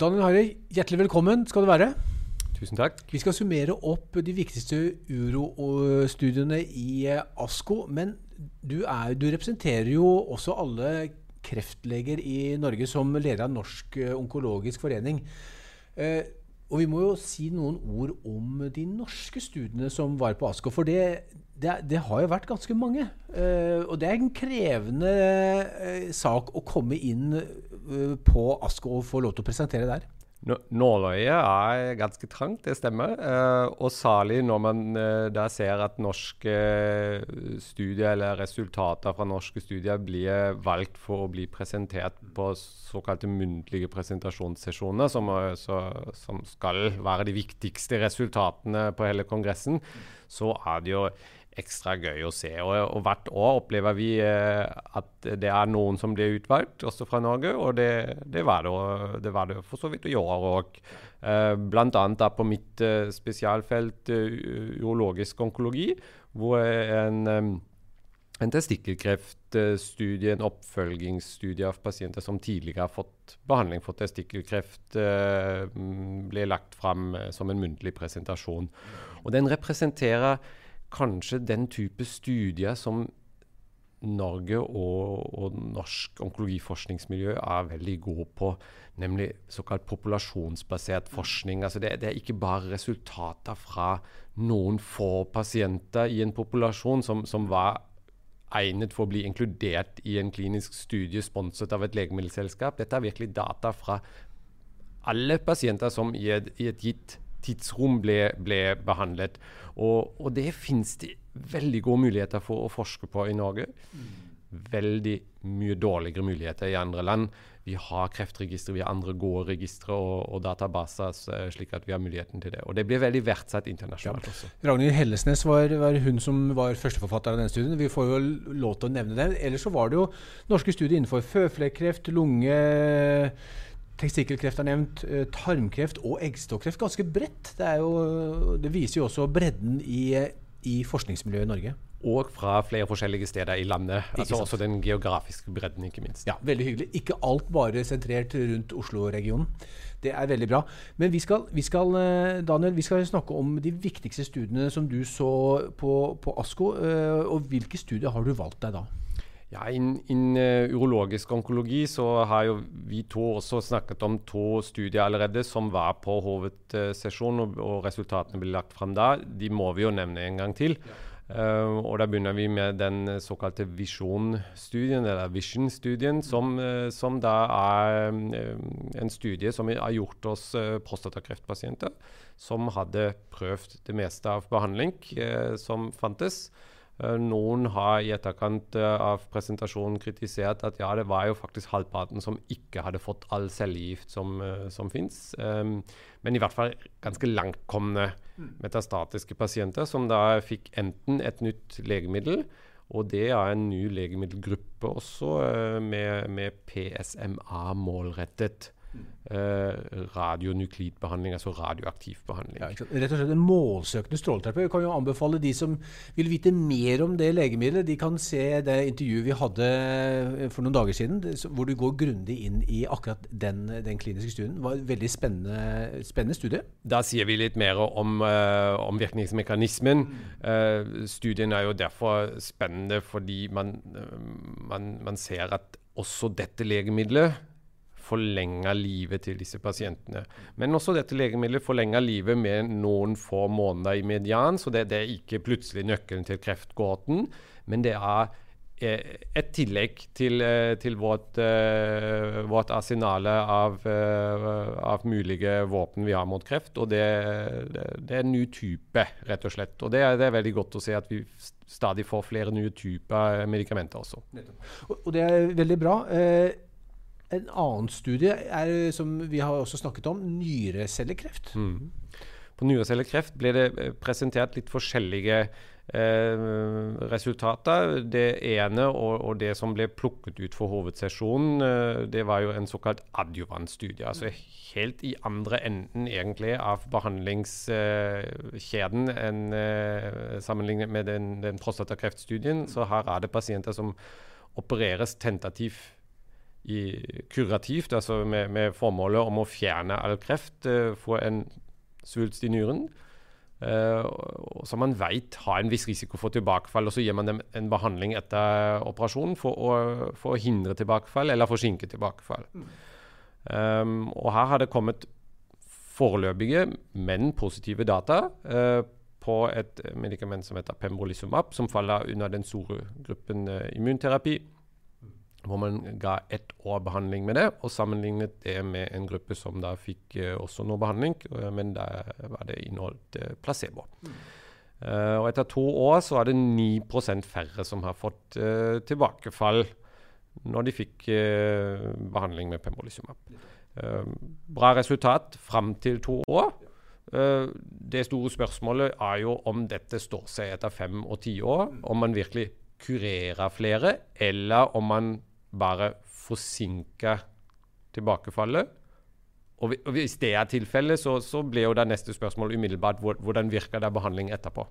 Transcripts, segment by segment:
Daniel Harry, hjertelig velkommen skal du være. Tusen takk. Vi skal summere opp de viktigste urostudiene i eh, ASKO. Men du, er, du, representerer jo også alle kreftleger i Norge som leder av Norsk eh, onkologisk forening. Eh, og vi må jo si noen ord om de norske studiene som var på ASKO. For det, det, det har jo vært ganske mange. Eh, og det er en krevende eh, sak å komme inn på ASKO å få lov til å presentere der. Nåløyet er ganske trangt, det stemmer. Eh, og særlig når man eh, da ser at norske studier eller resultater fra norske studier blir valgt for å bli presentert på såkalte muntlige presentasjonssesjoner, som, som skal være de viktigste resultatene på hele kongressen, så er det jo ekstra gøy å se. Og, og hvert år opplever vi eh, at det er noen som blir utvalgt, også fra Norge. Og det, det, var, det, det var, det, for så vidt i år òg. Eh, Bl.a. på mitt eh, spesialfelt uh, urologisk onkologi, hvor en en testikkelkreftstudie, en oppfølgingsstudie av pasienter som tidligere har fått behandling for testikkelkreft, ble lagt fram som en muntlig presentasjon. Og Den representerer kanskje den type studier som Norge og, og norsk onkologiforskningsmiljø er veldig gode på, nemlig såkalt populasjonsbasert forskning. Altså det, det, er ikke bare resultater fra noen få pasienter i en populasjon som, som, var egnet for å bli inkludert i en klinisk studie sponset av et legemiddelselskap. Dette er virkelig data fra alle pasienter som i et, i et gitt tidsrom ble, ble behandlet. Og, og det finnes det veldig gode muligheter for å forske på i Norge. Veldig mye dårligere muligheter i andre land. Vi har kreftregistre, vi har andre gode registre og, og databaser, slik at vi har muligheten til det. Og det blir veldig verdsatt internasjonalt ja. også. Ragnhild Hellesnes var, var, hun som var førsteforfatter av denne studien. Vi får jo lov til å nevne den. Ellers så var det jo norske studier innenfor føflekkreft, lunge Testikkelkreft er nevnt, eh, tarmkreft og eggstokkreft. Ganske bredt. Det, jo, det, viser jo også bredden i, i, forskningsmiljøet i Norge. Og fra flere forskjellige steder i landet. altså Også den geografiske bredden, ikke minst. Ja, Veldig hyggelig. Ikke alt bare sentrert rundt Oslo-regionen. Det er veldig bra. Men vi skal, vi skal, eh, Daniel, vi skal snakke om de viktigste studiene som du så på, på ASKO. Eh, og hvilke studier har du valgt deg da? Ja, Innen uh, urologisk onkologi så har jo vi to også snakket om to studier allerede som var på hovedsesjonen, og, og, resultatene ble lagt frem da. De må vi jo nevne en gang til. Ja. Uh, og Da begynner vi med den såkalte Vision-studien, eller Vision-studien, som, uh, som, da er en studie som har gjort oss prostatakreftpasienter som hadde prøvd det meste av behandling som fantes. Eh, noen har i etterkant eh, av presentasjonen kritisert at ja, det var jo faktisk halvparten som ikke hadde fått all cellegift som, eh, som fins. Um, men i hvert fall ganske langtkomne mm. metastatiske pasienter som da fikk enten et nytt legemiddel, og det er en ny legemiddelgruppe også, med, med PSMA målrettet. Uh, radionuklidbehandling, altså radioaktiv behandling. Ja, Rett og slett en målsøkende stråleterapi. Vi kan jo anbefale de som vil vite mer om det legemiddelet, de kan se det intervjuet vi hadde eh, for noen dager siden, hvor du går grundig inn i akkurat den, den kliniske studien. Det var en veldig spennende, spennende studie. Da sier vi litt mer om, uh, om virkningsmekanismen. Uh, studien er jo derfor spennende fordi man, man, man ser at også dette legemiddelet forlenga livet til disse pasientene. Men også dette legemiddelet forlenger livet med noen få måneder i median, så det, det er ikke plutselig nøkkelen til kreftgåten, men det er eh, et tillegg til, eh, til vårt, uh, vårt arsenale av, av, mulige våpen vi har mot kreft. Og det, det, er en ny type, rett og slett. Og det er, det er, veldig godt å se at vi stadig får flere nye typer medikamenter også. Og, det er veldig bra. Eh, en annen studie er, som vi har også snakket om, nyrecellekreft. Mm. På nyrecellekreft ble det eh, presentert litt forskjellige eh, resultater. Det ene og, og, det som ble plukket ut for hovedsesjonen, eh, det var jo en såkalt adjuvantstudie. Altså helt i andre enden egentlig av behandlingskjeden eh, sammenlignet med den, den prostatakreftstudien. Så her er det pasienter som opereres tentativt i kurativt, altså med, med, formålet om å fjerne all kreft, uh, få en svulst i nyren. Uh, som man vet har en viss risiko for tilbakefall. og Så gir man dem en behandling etter operasjonen for å, for å hindre tilbakefall eller forsinke tilbakefall. Mm. Um, og Her har det kommet foreløpige, men positive data uh, på et medikament som heter pembrolizumab, som faller under den store gruppen uh, immunterapi hvor man ga ett år behandling med det, og sammenlignet det med en gruppe som da fikk uh, også noe behandling, uh, men da var det inneholdt uh, placebo. Mm. og etter to år så er det 9% færre som har fått tilbakefall når de fikk behandling med pembrolizumab. bra resultat fram til to år. det store spørsmålet er jo om dette står seg etter fem og ti år. Om man virkelig kurerer flere, eller om man bare forsinke tilbakefallet. Og, hvis det er tilfellet, så, så blir jo det neste spørsmål umiddelbart hvordan virker det behandling etterpå.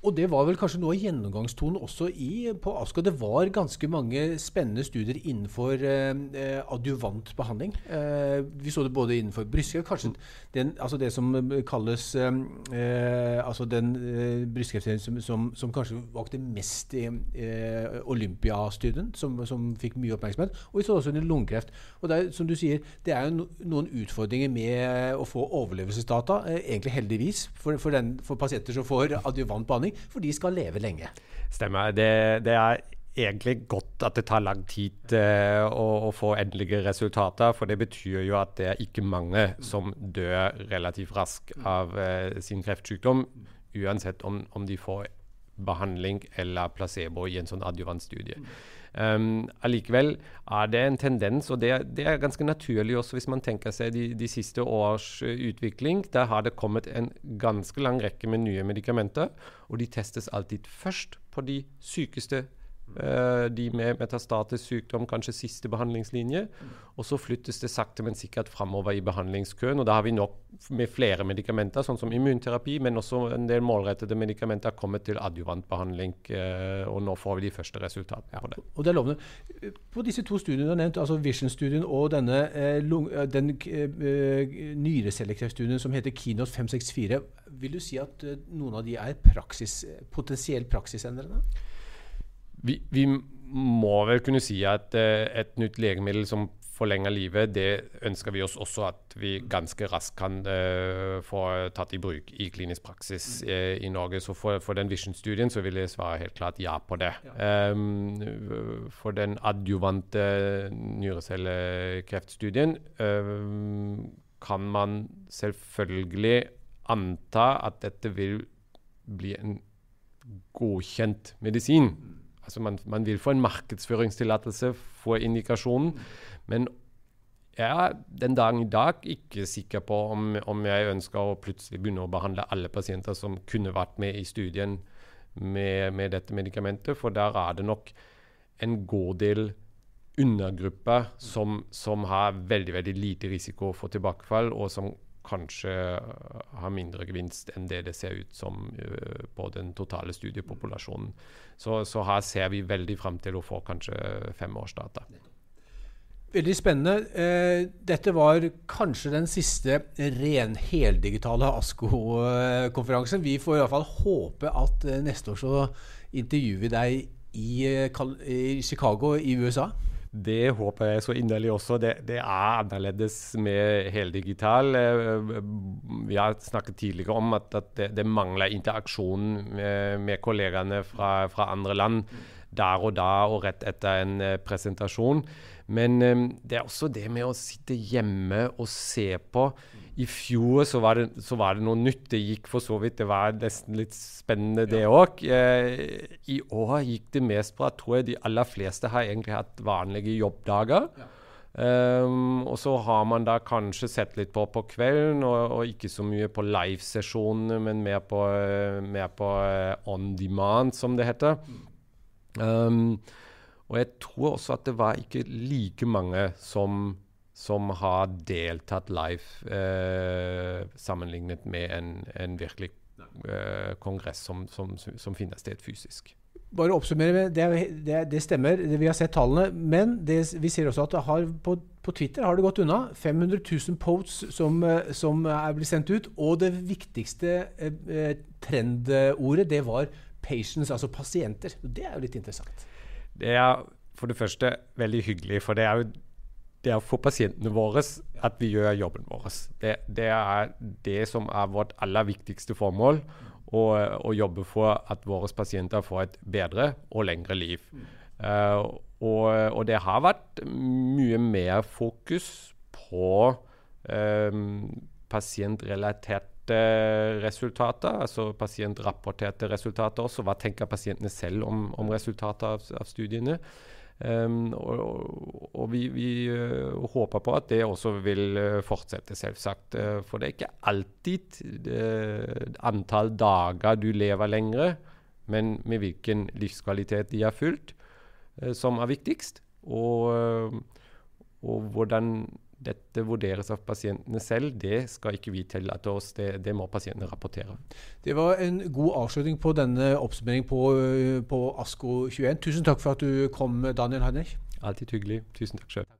Og det var vel kanskje noe av gjennomgangstonen også i, på ASKO. Det var ganske mange spennende studier innenfor eh, adjuvant behandling. Eh, vi så det både innenfor brystkreft, kanskje den, altså det som kalles eh, altså den eh, brystkreften som, som, som, kanskje vakte mest i eh, Olympia-studien, som, som, fikk mye oppmerksomhet. Og vi så også under lungekreft. Og det er, som du sier, det er jo no, noen utfordringer med å få overlevelsesdata, eh, egentlig heldigvis, for, for, den, for pasienter som får adjuvant behandling behandling, for de skal leve lenge. Stemmer. Det, det er egentlig godt at det tar lang tid eh, å, å, få endelige resultater. For det betyr jo at det er ikke mange som dør relativt raskt av eh, sin kreftsykdom, uansett om, om, de får behandling eller placebo i en sånn adjuvantstudie. Um, er det en tendens, og det, det, er ganske naturlig også hvis man tenker seg de, de siste års uh, utvikling. Der har det kommet en ganske lang rekke med nye medikamenter, og de testes alltid først på de sykeste Uh, de med metastatisk sykdom, kanskje siste behandlingslinje. Og så flyttes det sakte, men sikkert framover i behandlingskøen. Og da har vi nok med flere medikamenter, sånn som immunterapi, men også en del målrettede medikamenter kommet til adjuvantbehandling. Uh, og nå får vi de første resultatene på det. Og det er lovende. På disse to studiene du har nevnt, altså Vision-studien og denne lung, den nyreselektivstudien som heter Keynote 564, vil du si at noen av de er praksis, potensielt praksisendrende? Vi, vi, må vel kunne si at uh, et nytt legemiddel som forlenger livet, det ønsker vi oss også at vi ganske raskt kan uh, få tatt i bruk i klinisk praksis uh, i Norge. Så for, for den Vision-studien så vil jeg svare helt klart ja på det. Ja. Um, for den adjuvante nyrecellekreftstudien um, kan man selvfølgelig anta at dette vil bli en godkjent medisin. Altså man, man, vil få en markedsføringstillatelse for indikasjonen. Men jeg er den dagen i dag ikke sikker på om, om, jeg ønsker å plutselig begynne å behandle alle pasienter som kunne vært med i studien med, med dette medikamentet, for der er det nok en god del undergrupper som, som har veldig veldig lite risiko for tilbakefall, og som kanskje har mindre gevinst enn det det ser ut som uh, på den totale studiepopulasjonen. Så, så, her ser vi veldig frem til å få kanskje femårsdata. Veldig spennende. Uh, dette var kanskje den siste ren heldigitale ASKO-konferansen. Vi får i hvert fall håpe at neste år så intervjuer vi deg i Chicago i USA. Det håper jeg så inderlig også. Det, det er annerledes med heldigital. Eh, vi har snakket tidligere om at, at det, det, mangler interaksjon med, med kollegaene fra, fra, andre land der og da og rett etter en uh, presentasjon. Men um, det er også det med å sitte hjemme og se på. I fjor så var, det, så var, det, noe nytt. Det gikk for så vidt. Det var nesten litt spennende, det òg. Eh, I år gikk det mest bra. Tror jeg de aller fleste har egentlig hatt vanlige jobbdager. Ja. Um, og så har man da kanskje sett litt på på kvelden, og, og ikke så mye på livesesjonene, men mer på, mer på uh, on demand, som det heter. Um, og jeg tror også at det var ikke like mange som som har deltatt live eh, sammenlignet med en, en virkelig eh, kongress som, som, som, finner sted fysisk. bare oppsummere, det, det, det, stemmer, vi har sett tallene. Men det, vi ser også at har, på, på, Twitter har det gått unna. 500 000 posts som, som er blitt sendt ut. Og det viktigste eh, trendordet, det var 'patients', altså pasienter. Det er jo litt interessant. Det er for det første veldig hyggelig. For det er jo det er for pasientene våre at vi gjør jobben vår. Det, det er det som er vårt aller viktigste formål Å, å jobbe for at våre pasienter får et bedre og lengre liv. Uh, og, og, det har vært mye mer fokus på um, pasientrelaterte resultater, altså pasientrapporterte resultater også. Hva tenker pasientene selv om, om resultatet av, av studiene? Um, og, og vi, vi uh, håper på at det også vil uh, fortsette, selvsagt. Uh, for det er ikke alltid antall dager du lever lengre, men med hvilken livskvalitet de har fulgt, som er viktigst. Og, og hvordan dette vurderes av pasientene selv. Det skal ikke vi tillate oss, det, det, må pasientene rapportere. Det var en god avslutning på denne oppsummeringen på, på ASKO 21. Tusen takk for at du kom, Daniel Heinrich. Alltid hyggelig. Tusen takk sjøl.